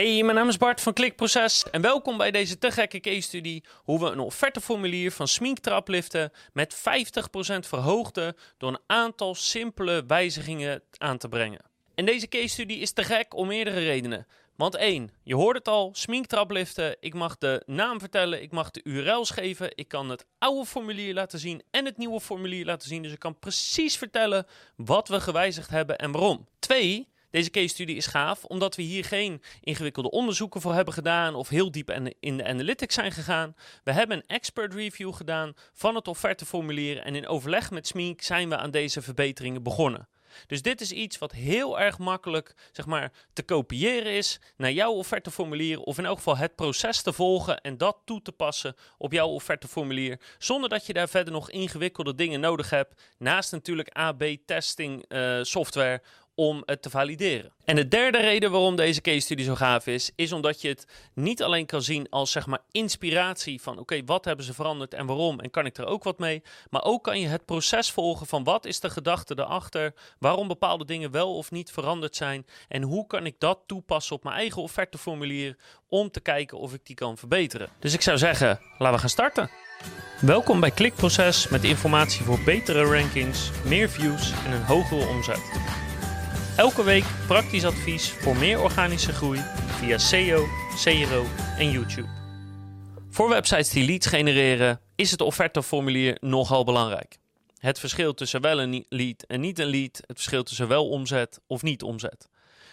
Hey, mijn naam is Bart van Klikproces en welkom bij deze te gekke case study hoe we een offerteformulier van Smink Trapliften met 50% verhoogden door een aantal simpele wijzigingen aan te brengen. En deze case study is te gek om meerdere redenen. Want één, je hoort het al, Smink Trapliften, ik mag de naam vertellen, ik mag de URL's geven, ik kan het oude formulier laten zien en het nieuwe formulier laten zien. Dus ik kan precies vertellen wat we gewijzigd hebben en waarom. Twee, deze case study is gaaf omdat we hier geen ingewikkelde onderzoeken voor hebben gedaan of heel diep in de analytics zijn gegaan. We hebben een expert review gedaan van het offerteformulier en in overleg met Smink zijn we aan deze verbeteringen begonnen. Dus dit is iets wat heel erg makkelijk zeg maar, te kopiëren is naar jouw offerteformulier. Of in elk geval het proces te volgen en dat toe te passen op jouw offerteformulier. Zonder dat je daar verder nog ingewikkelde dingen nodig hebt. Naast natuurlijk AB-testing eh, software om het te valideren. En de derde reden waarom deze case study zo gaaf is, is omdat je het niet alleen kan zien als zeg maar inspiratie van oké, wat hebben ze veranderd en waarom en kan ik er ook wat mee, maar ook kan je het proces volgen van wat is de gedachte erachter, waarom bepaalde dingen wel of niet veranderd zijn en hoe kan ik dat toepassen op mijn eigen offerteformulier om te kijken of ik die kan verbeteren. Dus ik zou zeggen, laten we gaan starten. Welkom bij Klikproces met informatie voor betere rankings, meer views en een hogere omzet. Elke week praktisch advies voor meer organische groei via SEO, CRO en YouTube. Voor websites die leads genereren is het offerteformulier nogal belangrijk. Het verschil tussen wel een lead en niet een lead, het verschil tussen wel omzet of niet omzet.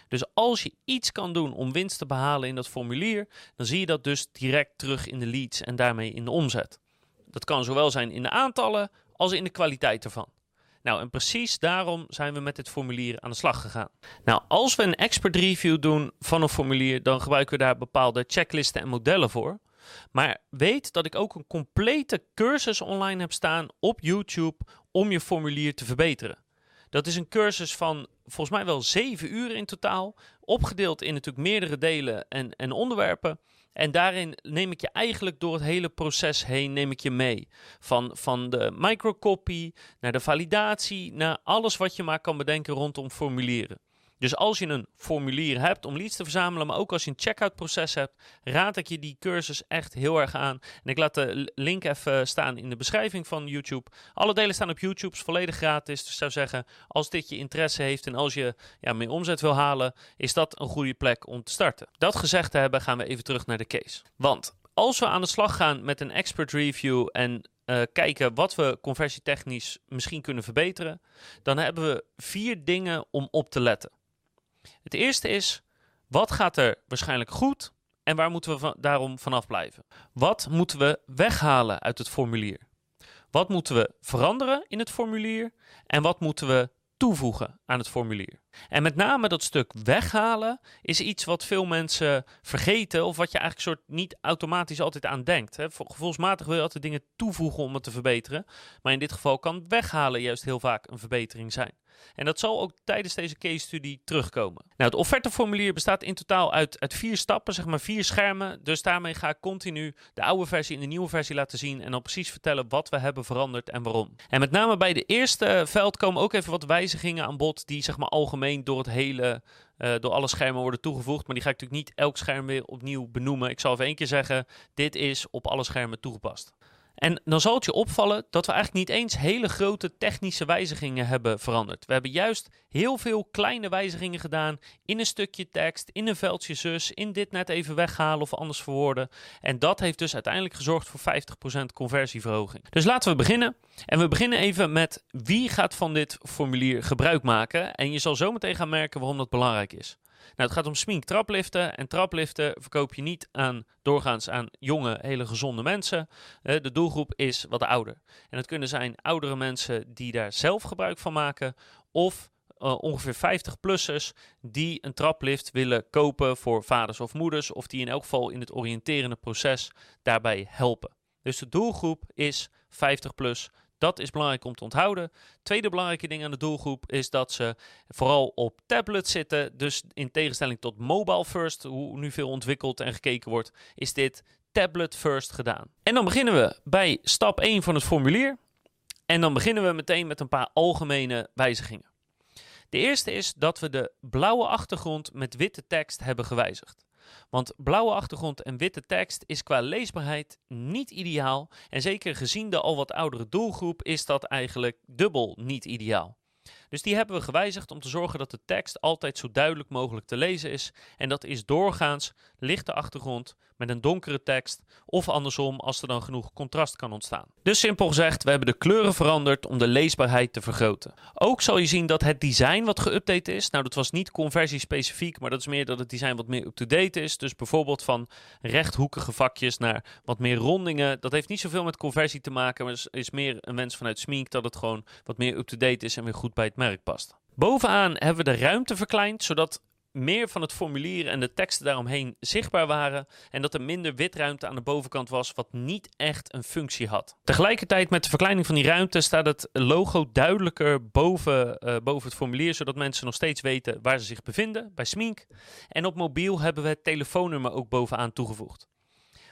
Dus als je iets kan doen om winst te behalen in dat formulier, dan zie je dat dus direct terug in de leads en daarmee in de omzet. Dat kan zowel zijn in de aantallen als in de kwaliteit ervan. Nou, en precies daarom zijn we met dit formulier aan de slag gegaan. Nou, als we een expert review doen van een formulier, dan gebruiken we daar bepaalde checklisten en modellen voor. Maar weet dat ik ook een complete cursus online heb staan op YouTube om je formulier te verbeteren. Dat is een cursus van volgens mij wel zeven uur in totaal, opgedeeld in natuurlijk meerdere delen en, en onderwerpen. En daarin neem ik je eigenlijk door het hele proces heen neem ik je mee. Van, van de microcopy naar de validatie, naar alles wat je maar kan bedenken rondom formulieren. Dus als je een formulier hebt om leads te verzamelen, maar ook als je een checkout proces hebt, raad ik je die cursus echt heel erg aan. En ik laat de link even staan in de beschrijving van YouTube. Alle delen staan op YouTube, is volledig gratis. Dus ik zou zeggen, als dit je interesse heeft en als je ja, meer omzet wil halen, is dat een goede plek om te starten. Dat gezegd te hebben, gaan we even terug naar de case. Want als we aan de slag gaan met een expert review en uh, kijken wat we conversietechnisch misschien kunnen verbeteren, dan hebben we vier dingen om op te letten. Het eerste is, wat gaat er waarschijnlijk goed en waar moeten we daarom vanaf blijven? Wat moeten we weghalen uit het formulier? Wat moeten we veranderen in het formulier? En wat moeten we toevoegen aan het formulier? En met name dat stuk weghalen is iets wat veel mensen vergeten of wat je eigenlijk soort niet automatisch altijd aan denkt. Hè. Gevoelsmatig wil je altijd dingen toevoegen om het te verbeteren, maar in dit geval kan weghalen juist heel vaak een verbetering zijn. En dat zal ook tijdens deze case study terugkomen. Nou, het offerteformulier bestaat in totaal uit, uit vier stappen, zeg maar vier schermen. Dus daarmee ga ik continu de oude versie en de nieuwe versie laten zien en dan precies vertellen wat we hebben veranderd en waarom. En met name bij de eerste veld komen ook even wat wijzigingen aan bod die zeg maar algemeen door het hele uh, door alle schermen worden toegevoegd. Maar die ga ik natuurlijk niet elk scherm weer opnieuw benoemen. Ik zal even één keer zeggen: dit is op alle schermen toegepast. En dan zal het je opvallen dat we eigenlijk niet eens hele grote technische wijzigingen hebben veranderd. We hebben juist heel veel kleine wijzigingen gedaan in een stukje tekst, in een veldje zus, in dit net even weghalen of anders verwoorden. En dat heeft dus uiteindelijk gezorgd voor 50% conversieverhoging. Dus laten we beginnen. En we beginnen even met wie gaat van dit formulier gebruik maken. En je zal zo meteen gaan merken waarom dat belangrijk is. Nou, het gaat om smink trapliften. En trapliften verkoop je niet aan, doorgaans aan jonge, hele gezonde mensen. Uh, de doelgroep is wat ouder. En het kunnen zijn oudere mensen die daar zelf gebruik van maken. Of uh, ongeveer 50-plussers die een traplift willen kopen voor vaders of moeders. Of die in elk geval in het oriënterende proces daarbij helpen. Dus de doelgroep is 50 plus dat is belangrijk om te onthouden. Tweede belangrijke ding aan de doelgroep is dat ze vooral op tablet zitten. Dus in tegenstelling tot mobile first, hoe nu veel ontwikkeld en gekeken wordt, is dit tablet first gedaan. En dan beginnen we bij stap 1 van het formulier. En dan beginnen we meteen met een paar algemene wijzigingen. De eerste is dat we de blauwe achtergrond met witte tekst hebben gewijzigd. Want blauwe achtergrond en witte tekst is qua leesbaarheid niet ideaal. En zeker gezien de al wat oudere doelgroep is dat eigenlijk dubbel niet ideaal. Dus die hebben we gewijzigd om te zorgen dat de tekst altijd zo duidelijk mogelijk te lezen is. En dat is doorgaans lichte achtergrond met een donkere tekst. Of andersom, als er dan genoeg contrast kan ontstaan. Dus simpel gezegd, we hebben de kleuren veranderd om de leesbaarheid te vergroten. Ook zal je zien dat het design wat geüpdate is. Nou, dat was niet conversiespecifiek, maar dat is meer dat het design wat meer up-to-date is. Dus bijvoorbeeld van rechthoekige vakjes naar wat meer rondingen. Dat heeft niet zoveel met conversie te maken, maar is, meer een wens vanuit Smink dat het gewoon wat meer up-to-date is en weer goed bij het merk past. Bovenaan hebben we de ruimte verkleind, zodat meer van het formulier en de teksten daaromheen zichtbaar waren en dat er minder witruimte aan de bovenkant was, wat niet echt een functie had. Tegelijkertijd met de verkleining van die ruimte staat het logo duidelijker boven, uh, boven het formulier, zodat mensen nog steeds weten waar ze zich bevinden, bij Smink. En op mobiel hebben we het telefoonnummer ook bovenaan toegevoegd.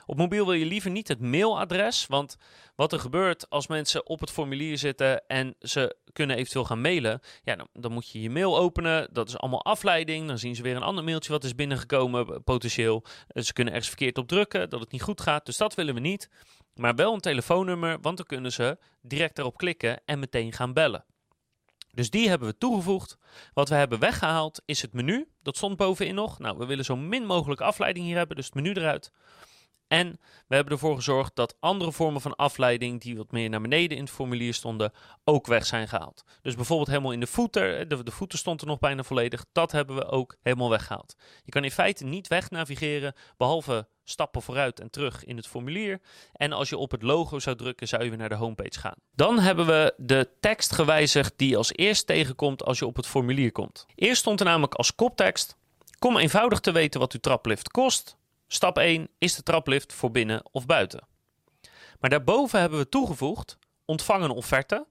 Op mobiel wil je liever niet het mailadres, want wat er gebeurt als mensen op het formulier zitten en ze kunnen eventueel gaan mailen, ja, dan, dan, moet je je mail openen. Dat is allemaal afleiding. Dan zien ze weer een ander mailtje wat is binnengekomen, potentieel. Ze kunnen ergens verkeerd op drukken, dat het niet goed gaat. Dus dat willen we niet. Maar wel een telefoonnummer, want dan kunnen ze direct erop klikken en meteen gaan bellen. Dus die hebben we toegevoegd. Wat we hebben weggehaald is het menu. Dat stond bovenin nog. Nou, we willen zo min mogelijk afleiding hier hebben, dus het menu eruit. En we hebben ervoor gezorgd dat andere vormen van afleiding, die wat meer naar beneden in het formulier stonden, ook weg zijn gehaald. Dus bijvoorbeeld helemaal in de voeter, de, de voeter stond er nog bijna volledig, dat hebben we ook helemaal weggehaald. Je kan in feite niet weg navigeren, behalve stappen vooruit en terug in het formulier. En als je op het logo zou drukken, zou je weer naar de homepage gaan. Dan hebben we de tekst gewijzigd die als eerst tegenkomt als je op het formulier komt. Eerst stond er namelijk als koptekst: Kom eenvoudig te weten wat uw traplift kost. Stap 1 is de traplift voor binnen of buiten. Maar daarboven hebben we toegevoegd ontvang een offerte,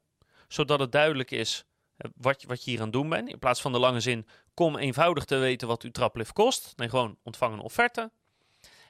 zodat het duidelijk is eh, wat, je, wat je hier aan het doen bent. In plaats van de lange zin kom eenvoudig te weten wat uw traplift kost. Nee, gewoon ontvang een offerte.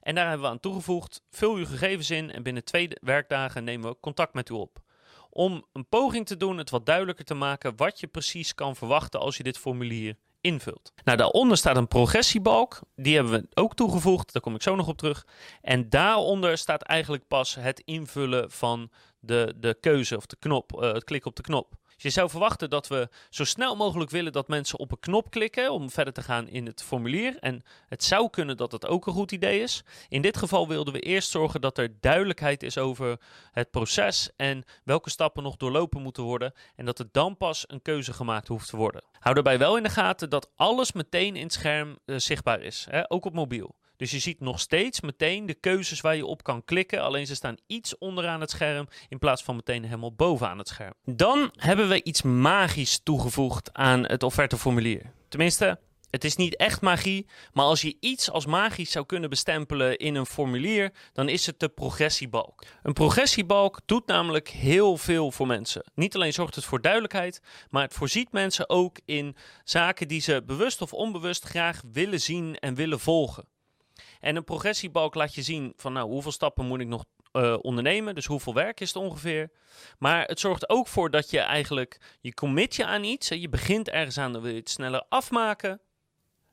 En daar hebben we aan toegevoegd, vul uw gegevens in en binnen twee werkdagen nemen we contact met u op. Om een poging te doen, het wat duidelijker te maken wat je precies kan verwachten als je dit formulier invult. Nou, daaronder staat een progressiebalk. Die hebben we ook toegevoegd. Daar kom ik zo nog op terug. En daaronder staat eigenlijk pas het invullen van de, de keuze of de knop, uh, het klikken op de knop. Je zou verwachten dat we zo snel mogelijk willen dat mensen op een knop klikken om verder te gaan in het formulier. En het zou kunnen dat dat ook een goed idee is. In dit geval wilden we eerst zorgen dat er duidelijkheid is over het proces en welke stappen nog doorlopen moeten worden. En dat er dan pas een keuze gemaakt hoeft te worden. Hou daarbij wel in de gaten dat alles meteen in het scherm uh, zichtbaar is, hè? ook op mobiel. Dus je ziet nog steeds meteen de keuzes waar je op kan klikken. Alleen ze staan iets onderaan het scherm in plaats van meteen helemaal bovenaan het scherm. Dan hebben we iets magisch toegevoegd aan het offerteformulier. Tenminste, het is niet echt magie, maar als je iets als magisch zou kunnen bestempelen in een formulier, dan is het de progressiebalk. Een progressiebalk doet namelijk heel veel voor mensen. Niet alleen zorgt het voor duidelijkheid, maar het voorziet mensen ook in zaken die ze bewust of onbewust graag willen zien en willen volgen. En een progressiebalk laat je zien van nou, hoeveel stappen moet ik nog uh, ondernemen. Dus hoeveel werk is het ongeveer. Maar het zorgt ook voor dat je eigenlijk, je commit je aan iets. Je begint ergens aan, dan wil je sneller afmaken.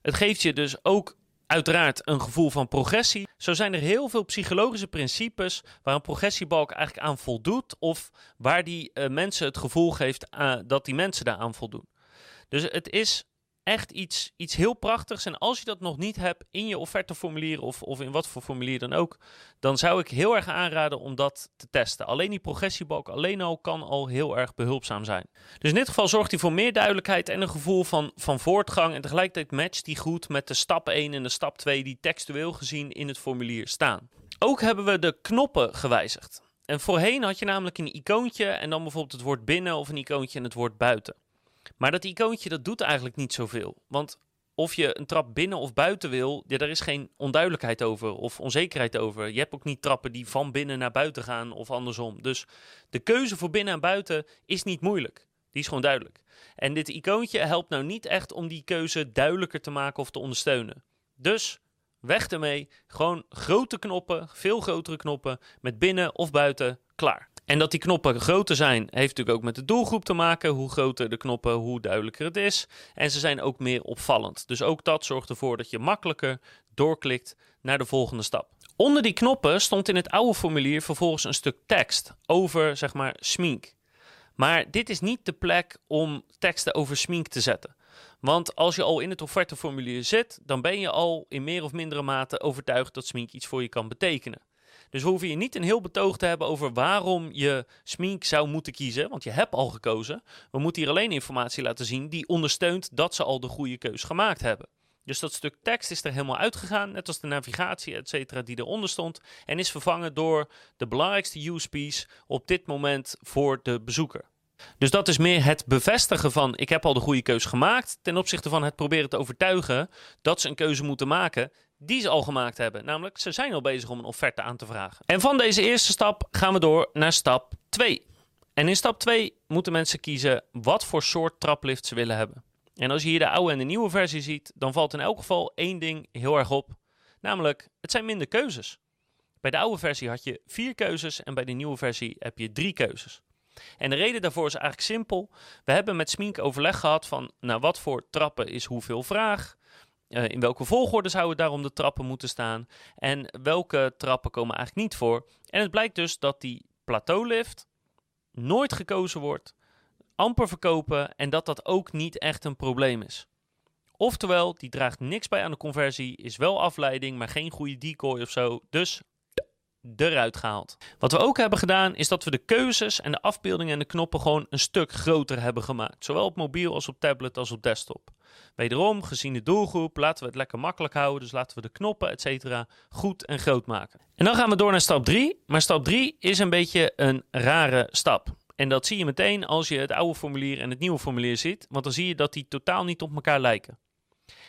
Het geeft je dus ook uiteraard een gevoel van progressie. Zo zijn er heel veel psychologische principes waar een progressiebalk eigenlijk aan voldoet. Of waar die uh, mensen het gevoel geeft uh, dat die mensen daaraan voldoen. Dus het is echt iets, iets heel prachtigs. En als je dat nog niet hebt in je offerteformulier of, of in wat voor formulier dan ook, dan zou ik heel erg aanraden om dat te testen. Alleen die progressiebalk alleen al kan al heel erg behulpzaam zijn. Dus in dit geval zorgt hij voor meer duidelijkheid en een gevoel van, van voortgang. En tegelijkertijd matcht die goed met de stap 1 en de stap 2 die textueel gezien in het formulier staan. Ook hebben we de knoppen gewijzigd. En voorheen had je namelijk een icoontje en dan bijvoorbeeld het woord binnen of een icoontje en het woord buiten. Maar dat icoontje dat doet eigenlijk niet zoveel. Want of je een trap binnen of buiten wil, ja, daar is geen onduidelijkheid over of onzekerheid over. Je hebt ook niet trappen die van binnen naar buiten gaan of andersom. Dus de keuze voor binnen en buiten is niet moeilijk. Die is gewoon duidelijk. En dit icoontje helpt nou niet echt om die keuze duidelijker te maken of te ondersteunen. Dus weg ermee. Gewoon grote knoppen, veel grotere knoppen met binnen of buiten klaar. En dat die knoppen groter zijn, heeft natuurlijk ook met de doelgroep te maken. Hoe groter de knoppen, hoe duidelijker het is. En ze zijn ook meer opvallend. Dus ook dat zorgt ervoor dat je makkelijker doorklikt naar de volgende stap. Onder die knoppen stond in het oude formulier vervolgens een stuk tekst over, zeg maar, smink. Maar dit is niet de plek om teksten over smink te zetten. Want als je al in het offerteformulier zit, dan ben je al in meer of mindere mate overtuigd dat smink iets voor je kan betekenen. Dus we hoeven je niet een heel betoog te hebben over waarom je smink zou moeten kiezen, want je hebt al gekozen. We moeten hier alleen informatie laten zien die ondersteunt dat ze al de goede keus gemaakt hebben. Dus dat stuk tekst is er helemaal uitgegaan, net als de navigatie, et cetera, die eronder stond. En is vervangen door de belangrijkste USP's op dit moment voor de bezoeker. Dus dat is meer het bevestigen van ik heb al de goede keuze gemaakt. Ten opzichte van het proberen te overtuigen dat ze een keuze moeten maken die ze al gemaakt hebben. Namelijk, ze zijn al bezig om een offerte aan te vragen. En van deze eerste stap gaan we door naar stap 2. En in stap 2 moeten mensen kiezen wat voor soort traplift ze willen hebben. En als je hier de oude en de nieuwe versie ziet, dan valt in elk geval één ding heel erg op. Namelijk, het zijn minder keuzes. Bij de oude versie had je vier keuzes en bij de nieuwe versie heb je drie keuzes. En de reden daarvoor is eigenlijk simpel. We hebben met Smink overleg gehad van nou, wat voor trappen is hoeveel vraag. Uh, in welke volgorde zouden daarom de trappen moeten staan? En welke trappen komen eigenlijk niet voor? En het blijkt dus dat die plateaulift nooit gekozen wordt, amper verkopen en dat dat ook niet echt een probleem is. Oftewel, die draagt niks bij aan de conversie, is wel afleiding, maar geen goede decoy of zo. Dus eruit gehaald. Wat we ook hebben gedaan is dat we de keuzes en de afbeeldingen en de knoppen gewoon een stuk groter hebben gemaakt. Zowel op mobiel als op tablet als op desktop. Wederom, gezien de doelgroep, laten we het lekker makkelijk houden. Dus laten we de knoppen, et cetera, goed en groot maken. En dan gaan we door naar stap 3. Maar stap 3 is een beetje een rare stap. En dat zie je meteen als je het oude formulier en het nieuwe formulier ziet. Want dan zie je dat die totaal niet op elkaar lijken.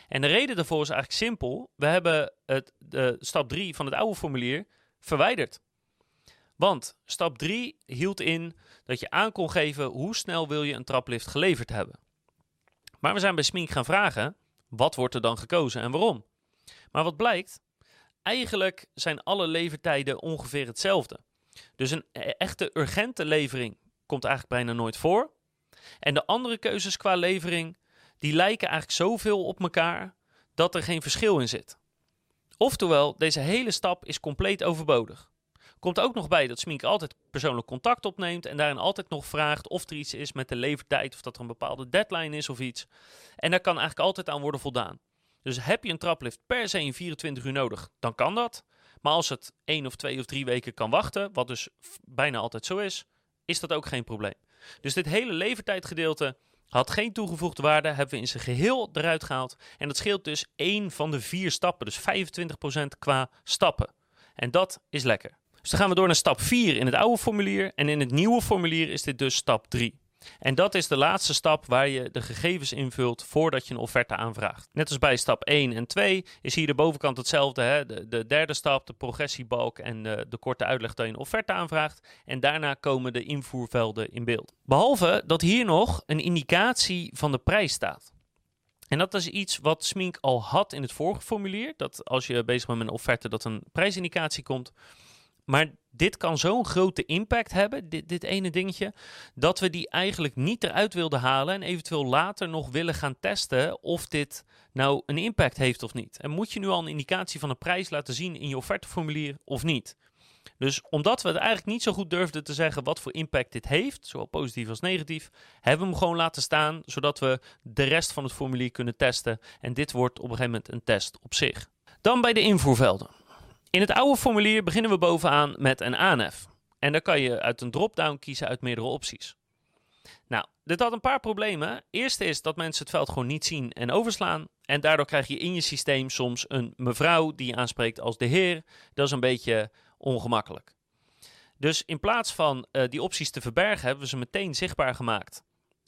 En de reden daarvoor is eigenlijk simpel. We hebben het, de stap 3 van het oude formulier verwijderd. Want stap 3 hield in dat je aan kon geven hoe snel wil je een traplift geleverd hebben. Maar we zijn bij Smink gaan vragen, wat wordt er dan gekozen en waarom? Maar wat blijkt, eigenlijk zijn alle levertijden ongeveer hetzelfde. Dus een e-, echte urgente levering komt eigenlijk bijna nooit voor. En de andere keuzes qua levering, die lijken eigenlijk zoveel op elkaar dat er geen verschil in zit. Oftewel, deze hele stap is compleet overbodig. Komt ook nog bij dat Smink altijd persoonlijk contact opneemt en daarin altijd nog vraagt of er iets is met de levertijd of dat er een bepaalde deadline is of iets. En daar kan eigenlijk altijd aan worden voldaan. Dus heb je een traplift per se in 24 uur nodig, dan kan dat. Maar als het één of twee of drie weken kan wachten, wat dus bijna altijd zo is, is dat ook geen probleem. Dus dit hele levertijdgedeelte had geen toegevoegde waarde, hebben we in zijn geheel eruit gehaald. En dat scheelt dus één van de vier stappen, dus 25% qua stappen. En dat is lekker. Dus dan gaan we door naar stap 4 in het oude formulier. En in het nieuwe formulier is dit dus stap 3. En dat is de laatste stap waar je de gegevens invult voordat je een offerte aanvraagt. Net als bij stap 1 en 2 is hier de bovenkant hetzelfde. Hè? De, de, derde stap, de progressiebalk en de, de korte uitleg dat je een offerte aanvraagt. En daarna komen de invoervelden in beeld. Behalve dat hier nog een indicatie van de prijs staat. En dat is iets wat Smink al had in het vorige formulier. Dat als je bezig bent met een offerte, dat een prijsindicatie komt. Maar dit kan zo'n grote impact hebben, dit, dit ene dingetje, dat we die eigenlijk niet eruit wilden halen en eventueel later nog willen gaan testen of dit nou een impact heeft of niet. En moet je nu al een indicatie van de prijs laten zien in je offerteformulier of niet? Dus omdat we het eigenlijk niet zo goed durfden te zeggen wat voor impact dit heeft, zowel positief als negatief, hebben we hem gewoon laten staan, zodat we de rest van het formulier kunnen testen. En dit wordt op een gegeven moment een test op zich. Dan bij de invoervelden. In het oude formulier beginnen we bovenaan met een ANF. En dan kan je uit een drop-down kiezen uit meerdere opties. Nou, dit had een paar problemen. Eerste is dat mensen het veld gewoon niet zien en overslaan. En daardoor krijg je in je systeem soms een mevrouw die je aanspreekt als de heer. Dat is een beetje ongemakkelijk. Dus in plaats van uh, die opties te verbergen, hebben we ze meteen zichtbaar gemaakt.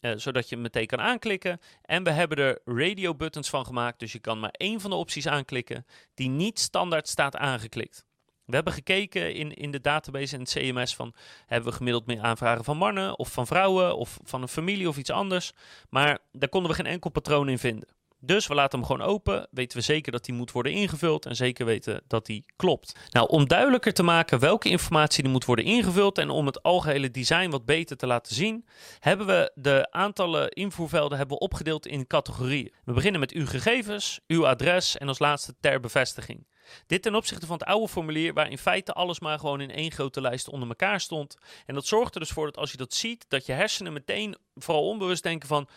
Uh, zodat je meteen kan aanklikken. En we hebben er radio buttons van gemaakt. Dus je kan maar één van de opties aanklikken die niet standaard staat aangeklikt. We hebben gekeken in, in de database en het CMS van hebben we gemiddeld meer aanvragen van mannen of van vrouwen of van een familie of iets anders. Maar daar konden we geen enkel patroon in vinden. Dus we laten hem gewoon open, weten we zeker dat die moet worden ingevuld en zeker weten dat die klopt. Nou, om duidelijker te maken welke informatie die moet worden ingevuld en om het algehele design wat beter te laten zien, hebben we de aantallen invoervelden hebben we opgedeeld in categorieën. We beginnen met uw gegevens, uw adres en als laatste ter bevestiging. Dit ten opzichte van het oude formulier, waar in feite alles maar gewoon in één grote lijst onder elkaar stond. En dat zorgt er dus voor dat als je dat ziet, dat je hersenen meteen vooral onbewust denken van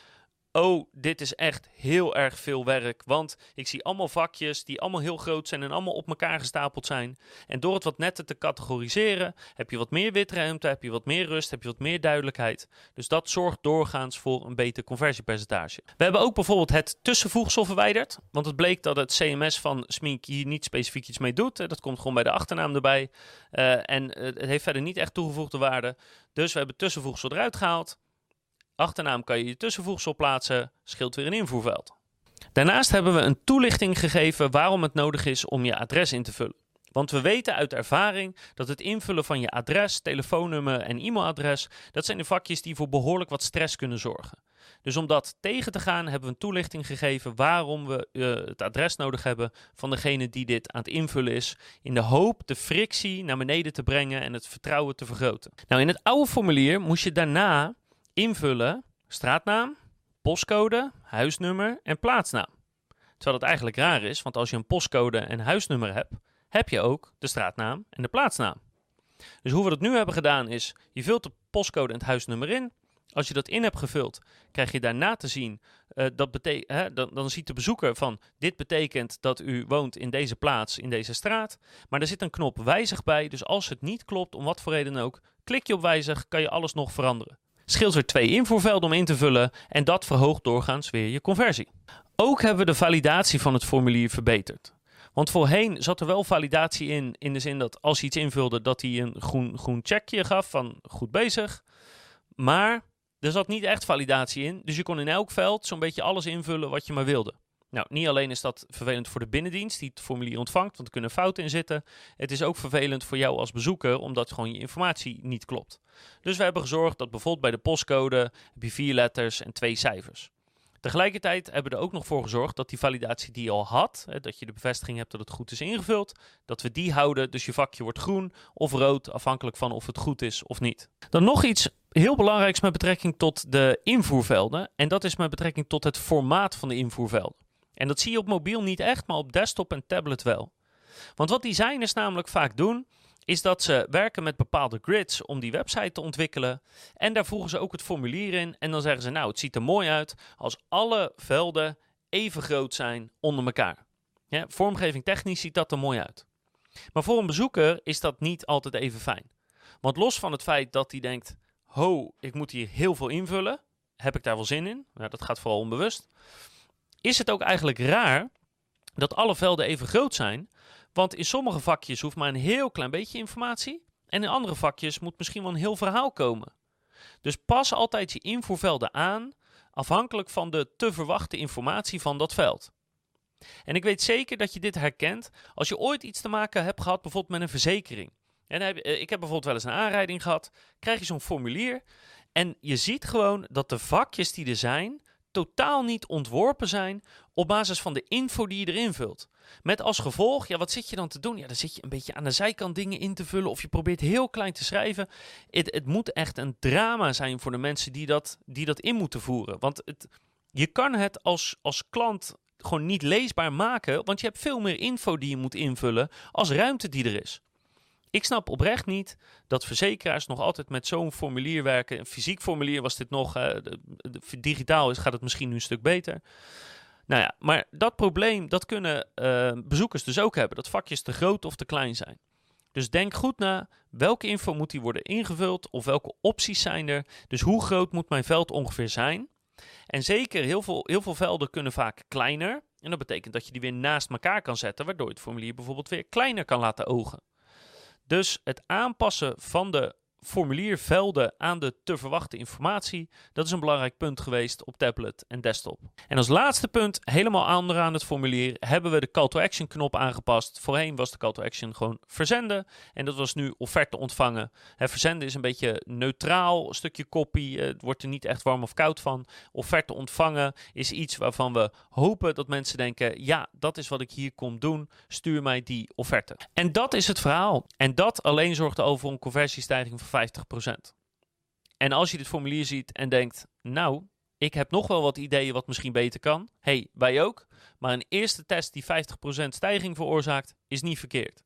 oh, dit is echt heel erg veel werk. Want ik zie allemaal vakjes die allemaal heel groot zijn en allemaal op elkaar gestapeld zijn. En door het wat netter te categoriseren, heb je wat meer witruimte, heb je wat meer rust, heb je wat meer duidelijkheid. Dus dat zorgt doorgaans voor een beter conversiepercentage. We hebben ook bijvoorbeeld het tussenvoegsel verwijderd. Want het bleek dat het CMS van Smink hier niet specifiek iets mee doet. Dat komt gewoon bij de achternaam erbij. Uh, en uh, het heeft verder niet echt toegevoegde waarde. Dus we hebben tussenvoegsel eruit gehaald. Achternaam kan je je tussenvoegsel plaatsen, scheelt weer een invoerveld. Daarnaast hebben we een toelichting gegeven waarom het nodig is om je adres in te vullen. Want we weten uit ervaring dat het invullen van je adres, telefoonnummer en e-mailadres, dat zijn de vakjes die voor behoorlijk wat stress kunnen zorgen. Dus om dat tegen te gaan hebben we een toelichting gegeven waarom we uh, het adres nodig hebben van degene die dit aan het invullen is, in de hoop de frictie naar beneden te brengen en het vertrouwen te vergroten. Nou, in het oude formulier moest je daarna invullen straatnaam, postcode, huisnummer en plaatsnaam. Terwijl het eigenlijk raar is, want als je een postcode en huisnummer hebt, heb je ook de straatnaam en de plaatsnaam. Dus hoe we dat nu hebben gedaan is, je vult de postcode en het huisnummer in. Als je dat in hebt gevuld, krijg je daarna te zien, uh, dat hè, dan, dan ziet de bezoeker van, dit betekent dat u woont in deze plaats, in deze straat. Maar er zit een knop wijzig bij, dus als het niet klopt, om wat voor reden ook, klik je op wijzig, kan je alles nog veranderen scheelt er twee invoervelden om in te vullen en dat verhoogt doorgaans weer je conversie. Ook hebben we de validatie van het formulier verbeterd. Want voorheen zat er wel validatie in, in de zin dat als je iets invulde, dat hij een groen, groen checkje gaf van goed bezig. Maar er zat niet echt validatie in, dus je kon in elk veld zo'n beetje alles invullen wat je maar wilde. Nou, niet alleen is dat vervelend voor de binnendienst die het formulier ontvangt, want er kunnen fouten in zitten. Het is ook vervelend voor jou als bezoeker, omdat gewoon je informatie niet klopt. Dus we hebben gezorgd dat bijvoorbeeld bij de postcode heb je vier letters en twee cijfers. Tegelijkertijd hebben we er ook nog voor gezorgd dat die validatie die je al had, hè, dat je de bevestiging hebt dat het goed is ingevuld, dat we die houden. Dus je vakje wordt groen of rood, afhankelijk van of het goed is of niet. Dan nog iets heel belangrijks met betrekking tot de invoervelden. En dat is met betrekking tot het formaat van de invoervelden. En dat zie je op mobiel niet echt, maar op desktop en tablet wel. Want wat designers namelijk vaak doen, is dat ze werken met bepaalde grids om die website te ontwikkelen. En daar voegen ze ook het formulier in. En dan zeggen ze, nou, het ziet er mooi uit als alle velden even groot zijn onder elkaar. Vormgeving technisch ziet dat er mooi uit. Maar voor een bezoeker is dat niet altijd even fijn. Want los van het feit dat hij denkt, ho, ik moet hier heel veel invullen, heb ik daar wel zin in? Nou, dat gaat vooral onbewust is het ook eigenlijk raar dat alle velden even groot zijn. Want in sommige vakjes hoeft maar een heel klein beetje informatie. En in andere vakjes moet misschien wel een heel verhaal komen. Dus pas altijd je invoervelden aan, afhankelijk van de te verwachte informatie van dat veld. En ik weet zeker dat je dit herkent als je ooit iets te maken hebt gehad, bijvoorbeeld met een verzekering. En eh, ik heb bijvoorbeeld wel eens een aanrijding gehad. Krijg je zo'n formulier en je ziet gewoon dat de vakjes die er zijn, totaal niet ontworpen zijn op basis van de info die je erin vult. Met als gevolg, ja, wat zit je dan te doen? Ja, dan zit je een beetje aan de zijkant dingen in te vullen of je probeert heel klein te schrijven. Het, het moet echt een drama zijn voor de mensen die dat, die dat in moeten voeren. Want het, je kan het als, als klant gewoon niet leesbaar maken, want je hebt veel meer info die je moet invullen als ruimte die er is. Ik snap oprecht niet dat verzekeraars nog altijd met zo'n formulier werken. Een fysiek formulier was dit nog. Digitaal is, gaat het misschien nu een stuk beter. Nou ja, maar dat probleem dat kunnen uh, bezoekers dus ook hebben. Dat vakjes te groot of te klein zijn. Dus denk goed na welke info moet die worden ingevuld of welke opties zijn er. Dus hoe groot moet mijn veld ongeveer zijn? En zeker, heel veel, heel veel velden kunnen vaak kleiner. En dat betekent dat je die weer naast elkaar kan zetten, waardoor je het formulier bijvoorbeeld weer kleiner kan laten ogen. Dus het aanpassen van de formuliervelden aan de te verwachten informatie. Dat is een belangrijk punt geweest op tablet en desktop. En als laatste punt, helemaal onderaan het formulier, hebben we de call to action knop aangepast. Voorheen was de call to action gewoon verzenden en dat was nu offerte ontvangen. Hè, verzenden is een beetje neutraal, stukje kopie, het wordt er niet echt warm of koud van. Offerte ontvangen is iets waarvan we hopen dat mensen denken, ja, dat is wat ik hier kom doen, stuur mij die offerte. En dat is het verhaal. En dat alleen zorgt over een conversiestijging van 50%. En als je dit formulier ziet en denkt, nou, ik heb nog wel wat ideeën wat misschien beter kan. hey, wij ook. Maar een eerste test die 50% stijging veroorzaakt, is niet verkeerd.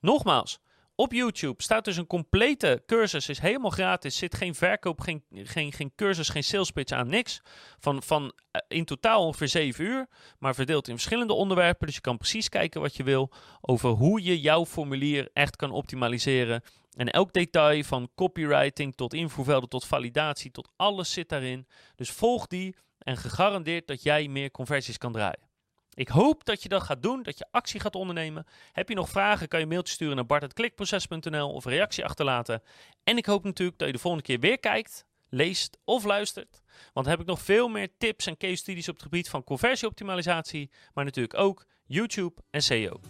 Nogmaals, op YouTube staat dus een complete cursus, is helemaal gratis. Zit geen verkoop, geen, geen, geen cursus, geen sales pitch aan, niks. Van, van eh, in totaal ongeveer 7 uur, maar verdeeld in verschillende onderwerpen. Dus je kan precies kijken wat je wil over hoe je jouw formulier echt kan optimaliseren. En elk detail van copywriting tot invoervelden tot validatie tot alles zit daarin. Dus volg die en gegarandeerd dat jij meer conversies kan draaien. Ik hoop dat je dat gaat doen, dat je actie gaat ondernemen. Heb je nog vragen, kan je een mailtje sturen naar bart.klikproces.nl of reactie achterlaten. En ik hoop natuurlijk dat je de volgende keer weer kijkt, leest of luistert. Want dan heb ik nog veel meer tips en case studies op het gebied van conversieoptimalisatie, maar natuurlijk ook YouTube en SEO.